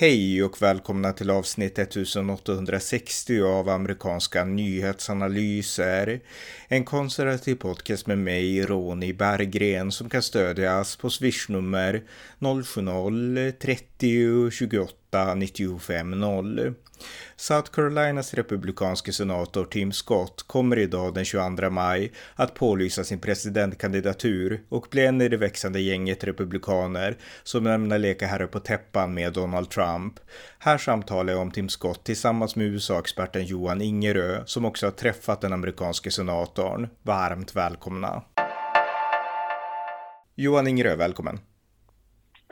Hej och välkomna till avsnitt 1860 av amerikanska nyhetsanalyser. En konservativ podcast med mig, Ronny Berggren, som kan stödjas på swishnummer 070-30 28 95 0. South Carolinas republikanske senator Tim Scott kommer idag den 22 maj att pålysa sin presidentkandidatur och bli en i det växande gänget republikaner som ämnar leka herre på täppan med Donald Trump. Här samtalar jag om Tim Scott tillsammans med USA-experten Johan Ingerö som också har träffat den amerikanske senatorn. Varmt välkomna! Johan Ingerö, välkommen!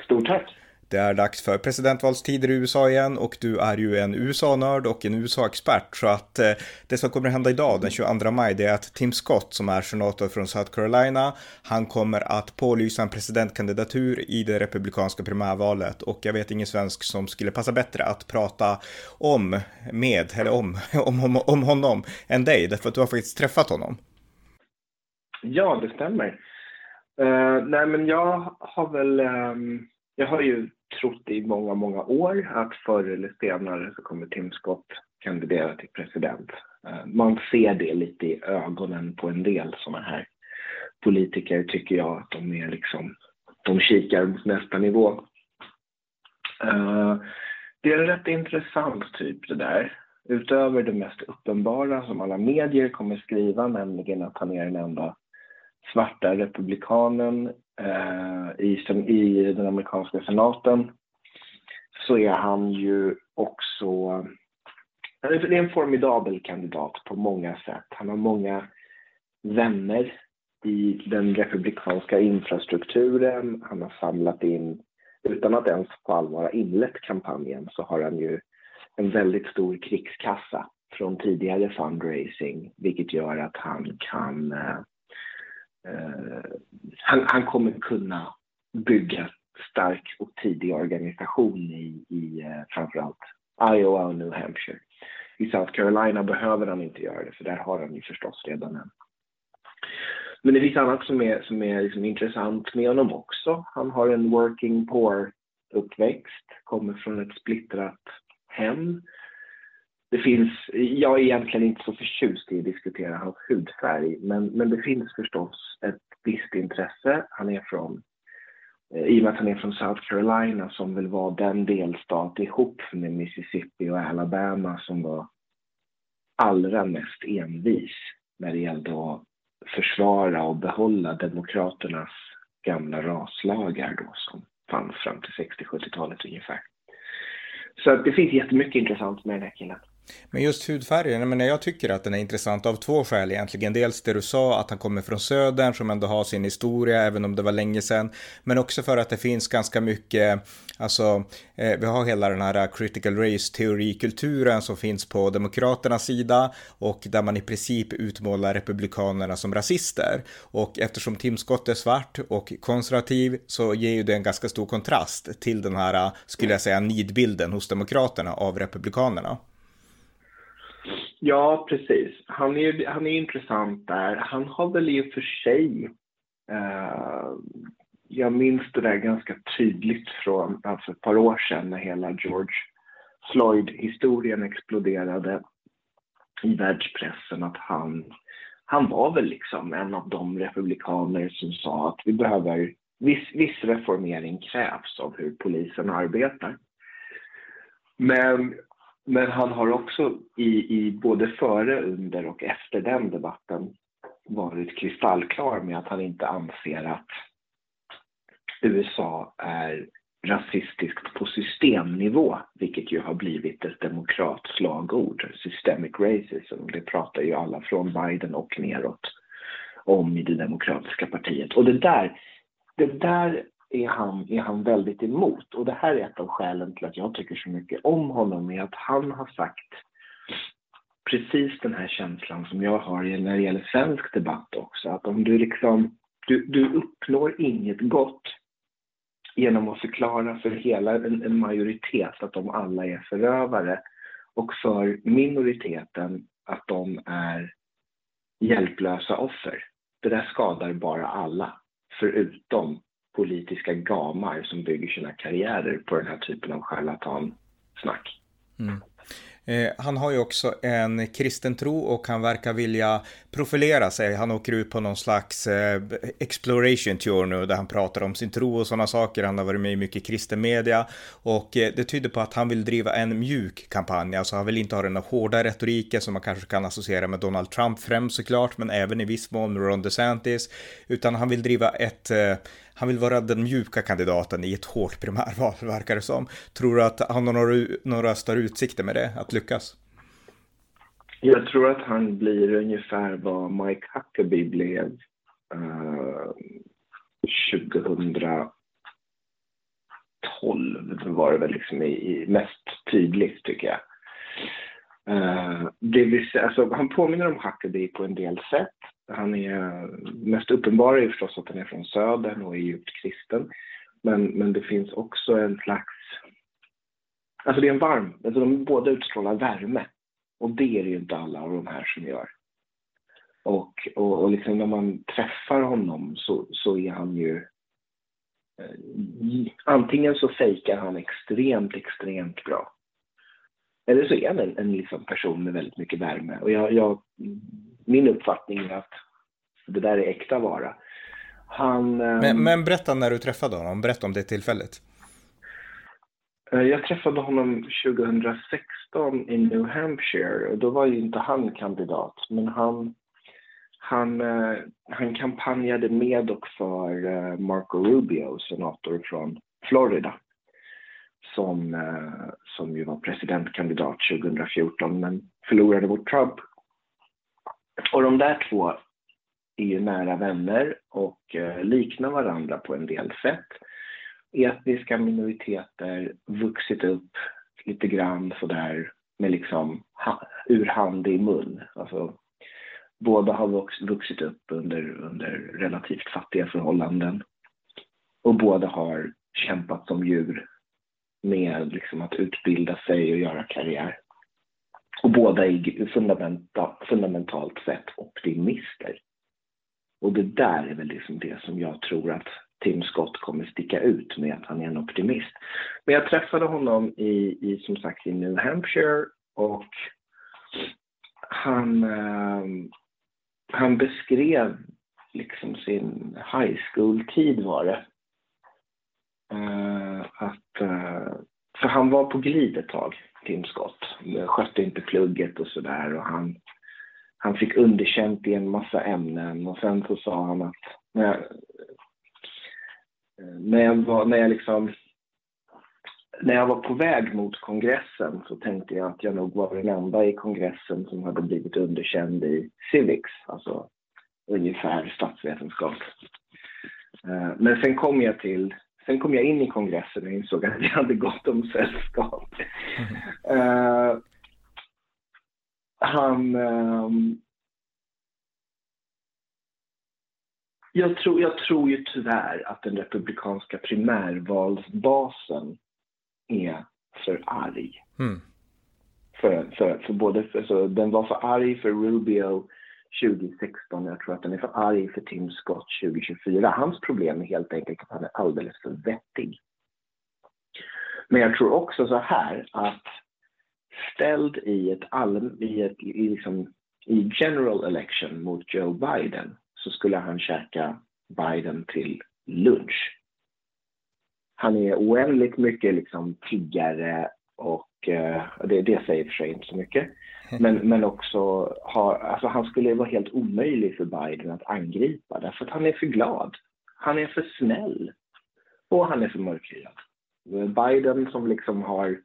Stort tack! Det är dags för presidentvalstider i USA igen och du är ju en USA-nörd och en USA-expert så att eh, det som kommer att hända idag den 22 maj det är att Tim Scott som är senator från South Carolina han kommer att pålysa en presidentkandidatur i det republikanska primärvalet och jag vet ingen svensk som skulle passa bättre att prata om med eller om, om, om, om honom än dig därför att du har faktiskt träffat honom. Ja, det stämmer. Uh, nej, men jag har väl um jag har ju trott i många, många år att förr eller senare så kommer Tim Scott kandidera till president. Eh, man ser det lite i ögonen på en del sådana här politiker tycker jag att de är liksom, de kikar mot nästa nivå. Eh, det är en rätt intressant typ det där. Utöver det mest uppenbara som alla medier kommer skriva, nämligen att han är den enda svarta republikanen Eh, i, i den amerikanska senaten så är han ju också det är en formidabel kandidat på många sätt. Han har många vänner i den republikanska infrastrukturen. Han har samlat in, utan att ens på allvar ha inlett kampanjen, så har han ju en väldigt stor krigskassa från tidigare fundraising, vilket gör att han kan eh, Eh, han, han, kommer kunna bygga stark och tidig organisation i, i eh, framförallt Iowa och New Hampshire. I South Carolina behöver han inte göra det, för där har han ju förstås redan en. Men det finns annat som är, som är liksom intressant med honom också. Han har en working poor uppväxt, kommer från ett splittrat hem det finns, jag är egentligen inte så förtjust i att diskutera hans hudfärg, men, men det finns förstås ett visst intresse. Han är från, eh, i och med att han är från South Carolina som väl var den delstat ihop med Mississippi och Alabama som var allra mest envis när det gällde att försvara och behålla demokraternas gamla raslagar då som fanns fram till 60-70-talet ungefär. Så det finns jättemycket intressant med den här killen. Men just hudfärgen, men jag tycker att den är intressant av två skäl egentligen. Dels det du sa, att han kommer från södern som ändå har sin historia, även om det var länge sedan. Men också för att det finns ganska mycket, alltså, eh, vi har hela den här critical race teorikulturen som finns på demokraternas sida och där man i princip utmålar republikanerna som rasister. Och eftersom Tim Scott är svart och konservativ så ger ju det en ganska stor kontrast till den här, skulle jag säga, nidbilden hos demokraterna av republikanerna. Ja, precis. Han är, han är intressant där. Han har väl i och för sig... Eh, jag minns det där ganska tydligt från alltså ett par år sedan när hela George Floyd-historien exploderade i världspressen att han, han var väl liksom en av de republikaner som sa att vi behöver viss, viss reformering krävs av hur polisen arbetar. Men men han har också i, i både före, under och efter den debatten varit kristallklar med att han inte anser att USA är rasistiskt på systemnivå, vilket ju har blivit ett demokratslagord, systemic racism. Det pratar ju alla från Biden och neråt om i det demokratiska partiet. Och det där, det där är han, är han väldigt emot. Och det här är ett av skälen till att jag tycker så mycket om honom, är att han har sagt precis den här känslan som jag har när det gäller svensk debatt också. Att om du liksom, du, du uppnår inget gott genom att förklara för hela en, en majoritet att de alla är förövare och för minoriteten att de är hjälplösa offer. Det där skadar bara alla, förutom politiska gamar som bygger sina karriärer på den här typen av charlatansnack. Mm. Eh, han har ju också en kristen tro och han verkar vilja profilera sig. Han åker ut på någon slags eh, exploration tour nu där han pratar om sin tro och sådana saker. Han har varit med i mycket kristen media och eh, det tyder på att han vill driva en mjuk kampanj. Alltså han vill inte ha den hårda retoriken som man kanske kan associera med Donald Trump främst såklart, men även i viss mån med Ron DeSantis, utan han vill driva ett eh, han vill vara den mjuka kandidaten i ett hårt primärval, verkar det som. Tror du att han har några, några större utsikter med det, att lyckas? Jag tror att han blir ungefär vad Mike Huckabee blev eh, uh, 2012 var det väl liksom i, i mest tydligt tycker jag. Uh, det vill säga, alltså, han påminner om Huckabee på en del sätt. Han är, mest uppenbara är förstås att han är från södern och är djupt kristen. Men, men det finns också en slags, alltså det är en varm, alltså de båda utstrålar värme. Och det är det ju inte alla av de här som gör. Och, och, och liksom när man träffar honom så, så är han ju eh, antingen så fejkar han extremt, extremt bra. Eller så är han en, en liksom person med väldigt mycket värme. Och jag, jag min uppfattning är att det där är äkta vara. Han, men, ehm, men berätta när du träffade honom, berätta om det tillfället. Eh, jag träffade honom 2016 i New Hampshire och då var ju inte han kandidat, men han, han, eh, han kampanjade med och för eh, Marco Rubio, senator från Florida, som, som ju var presidentkandidat 2014 men förlorade mot Trump och de där två är ju nära vänner och eh, liknar varandra på en del sätt. Etniska minoriteter, vuxit upp lite grann sådär med liksom ur hand i mun. Alltså, båda har vuxit upp under, under relativt fattiga förhållanden. Och båda har kämpat som djur med liksom att utbilda sig och göra karriär. Och båda är fundamenta, fundamentalt sett optimister. Och det där är väl liksom det som jag tror att Tim Scott kommer sticka ut med att han är en optimist. Men jag träffade honom i, i som sagt i New Hampshire och han, eh, han beskrev liksom sin high school-tid var det. Eh, att, eh, för han var på glid ett tag Tim Scott. Skötte inte plugget och sådär och han, han fick underkänt i en massa ämnen och sen så sa han att när jag, när jag var, när jag liksom när jag var på väg mot kongressen så tänkte jag att jag nog var den enda i kongressen som hade blivit underkänd i civics, alltså ungefär statsvetenskap. Eh, men sen kom jag till Sen kom jag in i kongressen och insåg att vi hade gott om sällskap. Mm. Uh, han... Um, jag, tror, jag tror ju tyvärr att den republikanska primärvalsbasen är för arg. Mm. För, för, för både för, så den var för arg för Rubio 2016. Jag tror att den är för arg för Tim Scott 2024. Hans problem är helt enkelt att han är alldeles för vettig. Men jag tror också så här att ställd i ett allm, i ett, i liksom, i general election mot Joe Biden så skulle han käka Biden till lunch. Han är oändligt mycket liksom tiggare och eh, det, det säger för sig inte så mycket. Men, men också har, alltså han skulle vara helt omöjlig för Biden att angripa därför att han är för glad. Han är för snäll. Och han är för mörkhyad. Biden som liksom har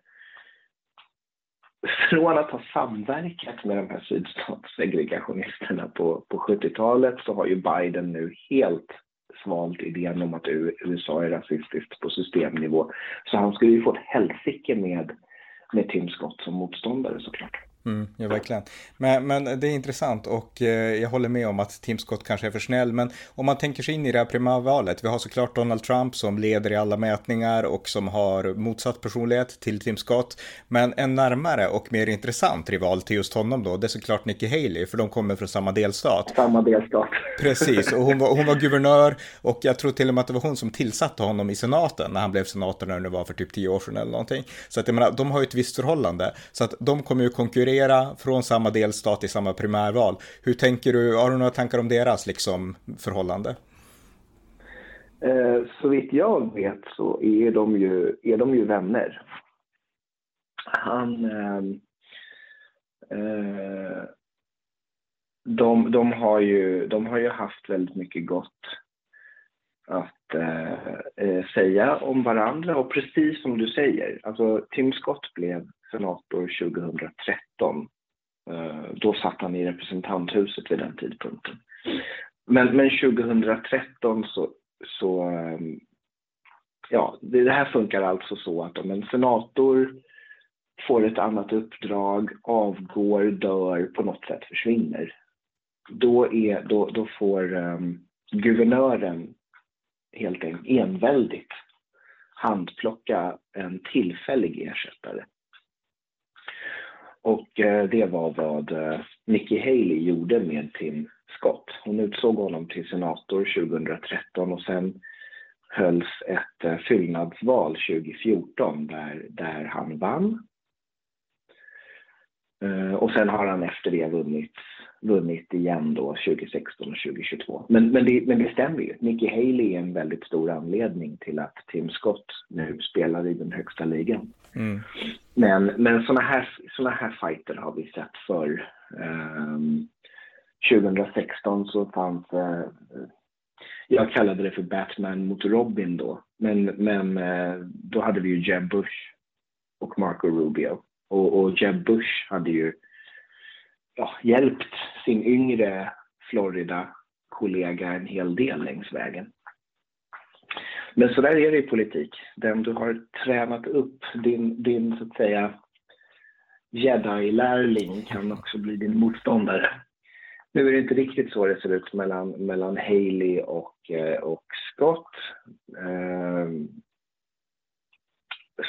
från att ha samverkat med de här sydstatssegregationisterna på, på 70-talet så har ju Biden nu helt svalt idén om att USA är rasistiskt på systemnivå. Så han skulle ju få ett helsike med, med Tim Scott som motståndare såklart. Mm, ja, verkligen. Men, men det är intressant och eh, jag håller med om att Tim Scott kanske är för snäll. Men om man tänker sig in i det här primärvalet. Vi har såklart Donald Trump som leder i alla mätningar och som har motsatt personlighet till Tim Scott. Men en närmare och mer intressant rival till just honom då, det är såklart Nikki Haley, för de kommer från samma delstat. Samma delstat. Precis, och hon var, hon var guvernör och jag tror till och med att det var hon som tillsatte honom i senaten när han blev senator när det var för typ tio år sedan eller någonting. Så att jag menar, de har ju ett visst förhållande. Så att de kommer ju konkurrera konkurrera från samma delstat i samma primärval. Hur tänker du, har du några tankar om deras liksom, förhållande? Eh, så vitt jag vet så är de ju, är de ju vänner. Han... Eh, eh, de, de, har ju, de har ju haft väldigt mycket gott att eh, eh säga om varandra. Och precis som du säger, alltså Tim Scott blev senator 2013. Eh, då satt han i representanthuset vid den tidpunkten. Men, men 2013 så, så ehm, ja, det här funkar alltså så att om en senator får ett annat uppdrag, avgår, dör, på något sätt försvinner. Då, är, då, då får um, guvernören helt enkelt enväldigt handplocka en tillfällig ersättare. Och eh, det var vad eh, Nikki Haley gjorde med Tim Scott. Hon utsåg honom till senator 2013 och sen hölls ett eh, fyllnadsval 2014 där, där han vann. Och sen har han efter det vunnit, vunnit igen då 2016 och 2022. Men, men, det, men det stämmer ju. Nikki Haley är en väldigt stor anledning till att Tim Scott nu spelar i den högsta ligan. Mm. Men, men såna här, såna här fighter har vi sett förr. Um, 2016 så fanns, uh, jag kallade det för Batman mot Robin då, men, men uh, då hade vi ju Jeb Bush och Marco Rubio. Och, och Jeb Bush hade ju ja, hjälpt sin yngre Florida-kollega en hel del längs vägen. Men så där är det i politik. Den du har tränat upp, din, din så att säga jedi-lärling kan också bli din motståndare. Nu är det inte riktigt så det ser ut mellan, mellan Haley och, eh, och Scott. Ehm,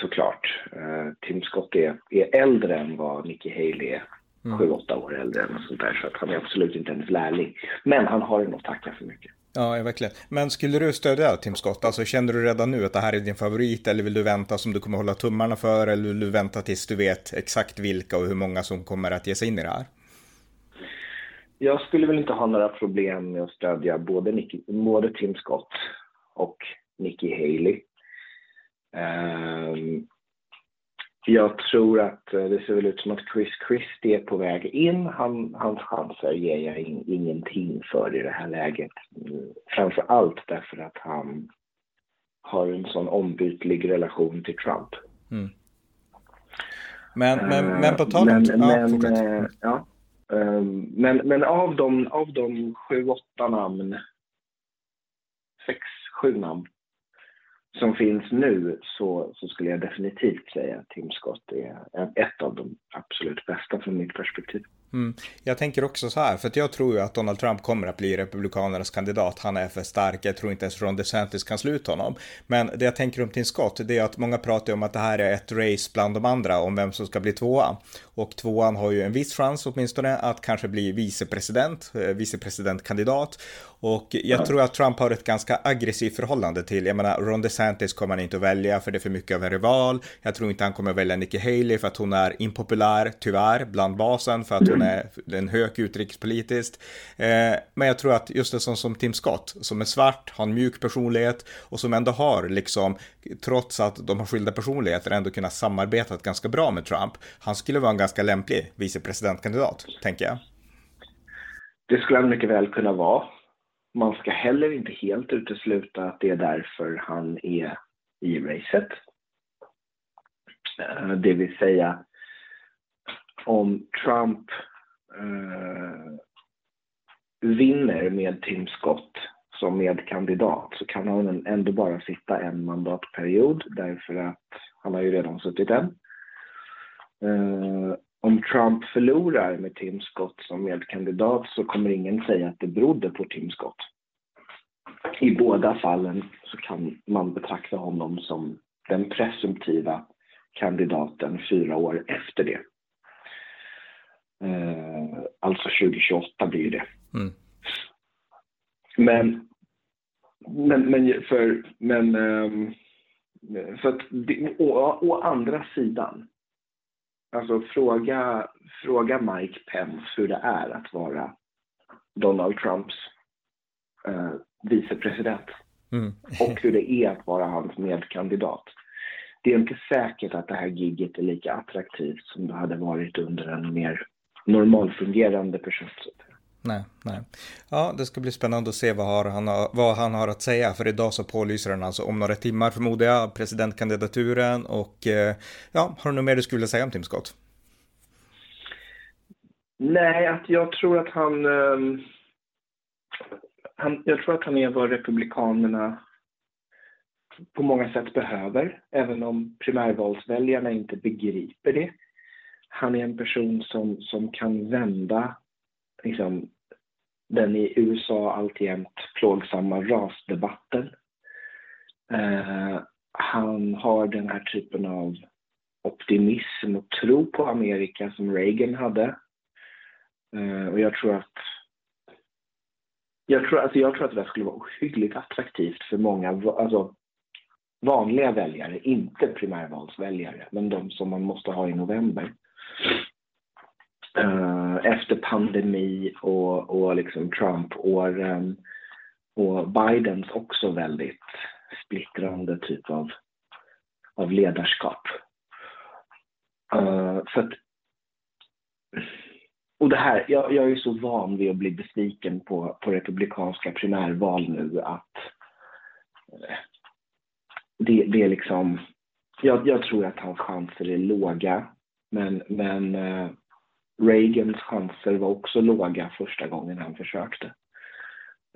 såklart. Eh, Tim Scott är, är äldre än vad Nikki Haley är. Mm. Sju, åtta år äldre än sånt där. Så att han är absolut inte hennes lärling. Men han har nog tacka för mycket. Ja, verkligen. Men skulle du stödja Tim Scott? Alltså känner du redan nu att det här är din favorit eller vill du vänta som du kommer hålla tummarna för eller vill du vänta tills du vet exakt vilka och hur många som kommer att ge sig in i det här? Jag skulle väl inte ha några problem med att stödja både, Nicky, både Tim Scott och Nikki Haley. Um, jag tror att eh, det ser väl ut som att Chris Christie är på väg in. Han, hans chanser ger jag in, ingenting för i det här läget. Framför allt därför att han har en sån ombytlig relation till Trump. Mm. Men, men, men på tal om... Men, men, äh, ja, ähm, men, men av de, av de sju, åtta namn, sex, sju namn som finns nu så, så skulle jag definitivt säga att Tim Scott är ett av de absolut bästa från mitt perspektiv. Mm. Jag tänker också så här, för jag tror ju att Donald Trump kommer att bli republikanernas kandidat. Han är för stark, jag tror inte ens Ron DeSantis kan sluta honom. Men det jag tänker om Tim Scott, det är att många pratar om att det här är ett race bland de andra om vem som ska bli tvåa. Och tvåan har ju en viss chans åtminstone att kanske bli vicepresident, eh, vicepresidentkandidat. Och jag ja. tror att Trump har ett ganska aggressivt förhållande till, jag menar Ron DeSantis kommer han inte att välja för det är för mycket av en rival. Jag tror inte han kommer att välja Nikki Haley för att hon är impopulär, tyvärr, bland basen för att hon är en hög utrikespolitiskt. Eh, men jag tror att just en sån som Tim Scott, som är svart, har en mjuk personlighet och som ändå har liksom, trots att de har skilda personligheter, ändå kunnat samarbeta ganska bra med Trump. Han skulle vara en ganska lämplig vicepresidentkandidat, tänker jag. Det skulle han mycket väl kunna vara man ska heller inte helt utesluta att det är därför han är i racet. Eh, det vill säga, om Trump eh, vinner med Tim Scott som medkandidat så kan han ändå bara sitta en mandatperiod därför att han har ju redan suttit en. Eh, om Trump förlorar med Tim Scott som medkandidat så kommer ingen säga att det berodde på Tim Scott. I båda fallen så kan man betrakta honom som den presumtiva kandidaten fyra år efter det. Eh, alltså 2028 blir det. Mm. Men, men, men, för, men um, för att, å, å, andra sidan, alltså fråga, fråga Mike Pence hur det är att vara Donald Trumps uh, vicepresident. Mm. och hur det är att vara hans medkandidat. Det är inte säkert att det här giget är lika attraktivt som det hade varit under en mer normalfungerande person. Nej, nej. Ja, det ska bli spännande att se vad, har han, vad han har att säga, för idag så pålyser han alltså om några timmar förmodar jag presidentkandidaturen och eh, ja, har du något mer du skulle vilja säga om Tim Scott? Nej, att jag tror att han, um, han, jag tror att han är vad republikanerna på många sätt behöver, även om primärvalsväljarna inte begriper det. Han är en person som, som kan vända liksom, den i USA alltjämt plågsamma rasdebatten. Eh, han har den här typen av optimism och tro på Amerika som Reagan hade. Eh, och jag tror att jag tror, alltså jag tror att det skulle vara ohyggligt attraktivt för många alltså, vanliga väljare, inte primärvalsväljare, men de som man måste ha i november. Eh, efter pandemi och, och liksom Trump-åren och Bidens också väldigt splittrande typ av, av ledarskap. Uh, för att, och det här, jag, jag är så van vid att bli besviken på, på republikanska primärval nu att uh, det, det är liksom, jag, jag, tror att hans chanser är låga. Men, men eh, Reagans chanser var också låga första gången han försökte.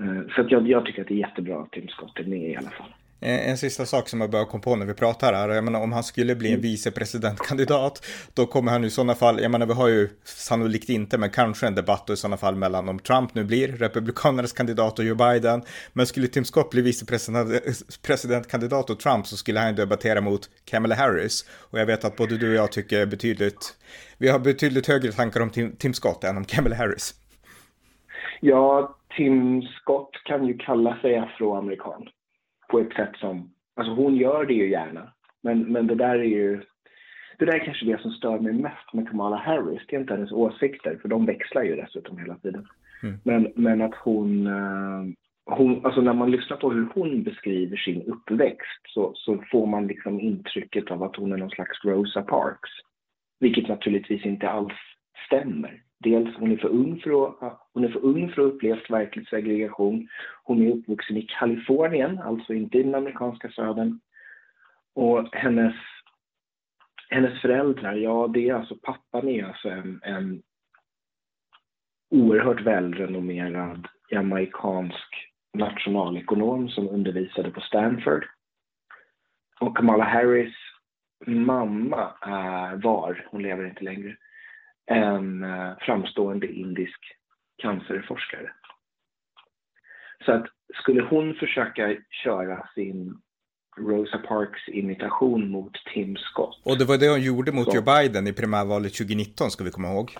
Eh, så jag, jag, tycker att det är jättebra att Tim Scott är med i alla fall. En, en sista sak som jag börjar komma på när vi pratar här, jag menar om han skulle bli en mm. vicepresidentkandidat, då kommer han i sådana fall, jag menar vi har ju sannolikt inte, men kanske en debatt i sådana fall mellan om Trump nu blir republikanernas kandidat och Joe Biden, men skulle Tim Scott bli vicepresidentkandidat och Trump så skulle han debattera mot Kamala Harris. Och jag vet att både du och jag tycker betydligt, vi har betydligt högre tankar om Tim, Tim Scott än om Kamala Harris. Ja, Tim Scott kan ju kalla sig afroamerikan på ett sätt som, alltså hon gör det ju gärna, men, men det där är ju, det där är kanske det som stör mig mest med Kamala Harris, det är inte hennes åsikter, för de växlar ju dessutom hela tiden. Mm. Men, men att hon, eh, hon, alltså när man lyssnar på hur hon beskriver sin uppväxt så, så får man liksom intrycket av att hon är någon slags Rosa Parks. Vilket naturligtvis inte alls stämmer. Dels hon är för ung för att, hon är för ung för att ha upplevt verklig segregation. Hon är uppvuxen i Kalifornien, alltså inte i den amerikanska södern. Och hennes, hennes föräldrar, ja det är alltså pappan är alltså en, en oerhört välrenommerad jamaicansk nationalekonom som undervisade på Stanford. Och Kamala Harris mamma är, var, hon lever inte längre, en eh, framstående indisk cancerforskare. Så att skulle hon försöka köra sin Rosa Parks imitation mot Tim Scott. Och det var det hon gjorde mot så. Joe Biden i primärvalet 2019 ska vi komma ihåg.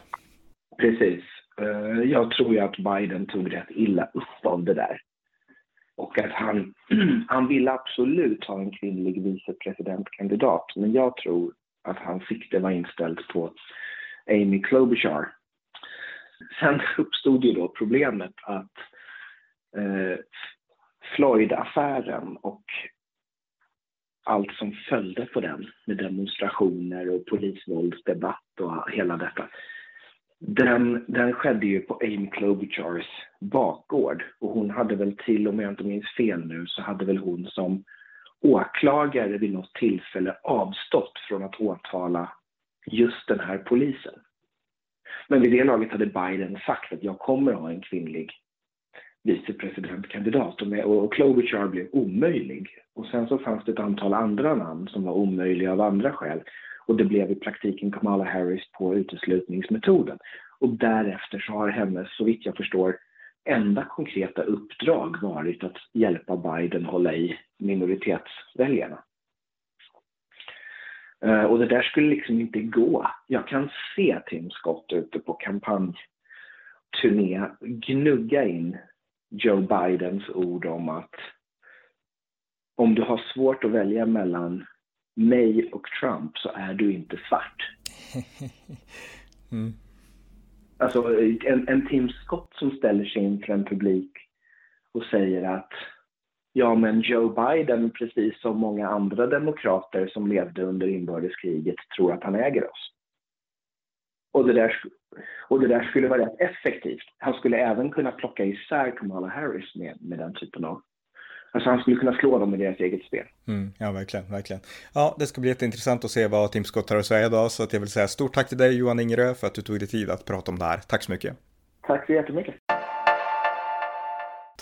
Precis. Eh, jag tror ju att Biden tog rätt illa upp av det där. Och att han, han ville absolut ha en kvinnlig vicepresidentkandidat. Men jag tror att hans sikte var inställt på Amy Klobuchar. Sen uppstod ju då problemet att eh, Floyd-affären och allt som följde på den med demonstrationer och polisvåldsdebatt och hela detta. Den, den skedde ju på Amy Klobuchars bakgård och hon hade väl till, om jag inte minns fel nu, så hade väl hon som åklagare vid något tillfälle avstått från att åtala just den här polisen. Men vid det laget hade Biden sagt att jag kommer att ha en kvinnlig vicepresidentkandidat och, med, och Klobuchar blev omöjlig. Och sen så fanns det ett antal andra namn som var omöjliga av andra skäl. och det blev i praktiken Kamala Harris på uteslutningsmetoden. Och därefter så har hennes, så vitt jag förstår, enda konkreta uppdrag varit att hjälpa Biden hålla i minoritetsväljarna. Eh, och det där skulle liksom inte gå. Jag kan se Tim Scott ute på kampanjturné gnugga in Joe Bidens ord om att om du har svårt att välja mellan mig och Trump så är du inte svart. mm. Alltså en, en Tim Scott som ställer sig inför en publik och säger att ja men Joe Biden, precis som många andra demokrater som levde under inbördeskriget, tror att han äger oss. Och det, där, och det där skulle vara rätt effektivt. Han skulle även kunna plocka isär Kamala Harris med, med den typen av Alltså han skulle kunna slå dem i deras eget spel. Mm, ja, verkligen, verkligen. Ja, det ska bli jätteintressant att se vad Tim Scott har att säga idag, så att jag vill säga stort tack till dig Johan Ingerö för att du tog dig tid att prata om det här. Tack så mycket. Tack så jättemycket.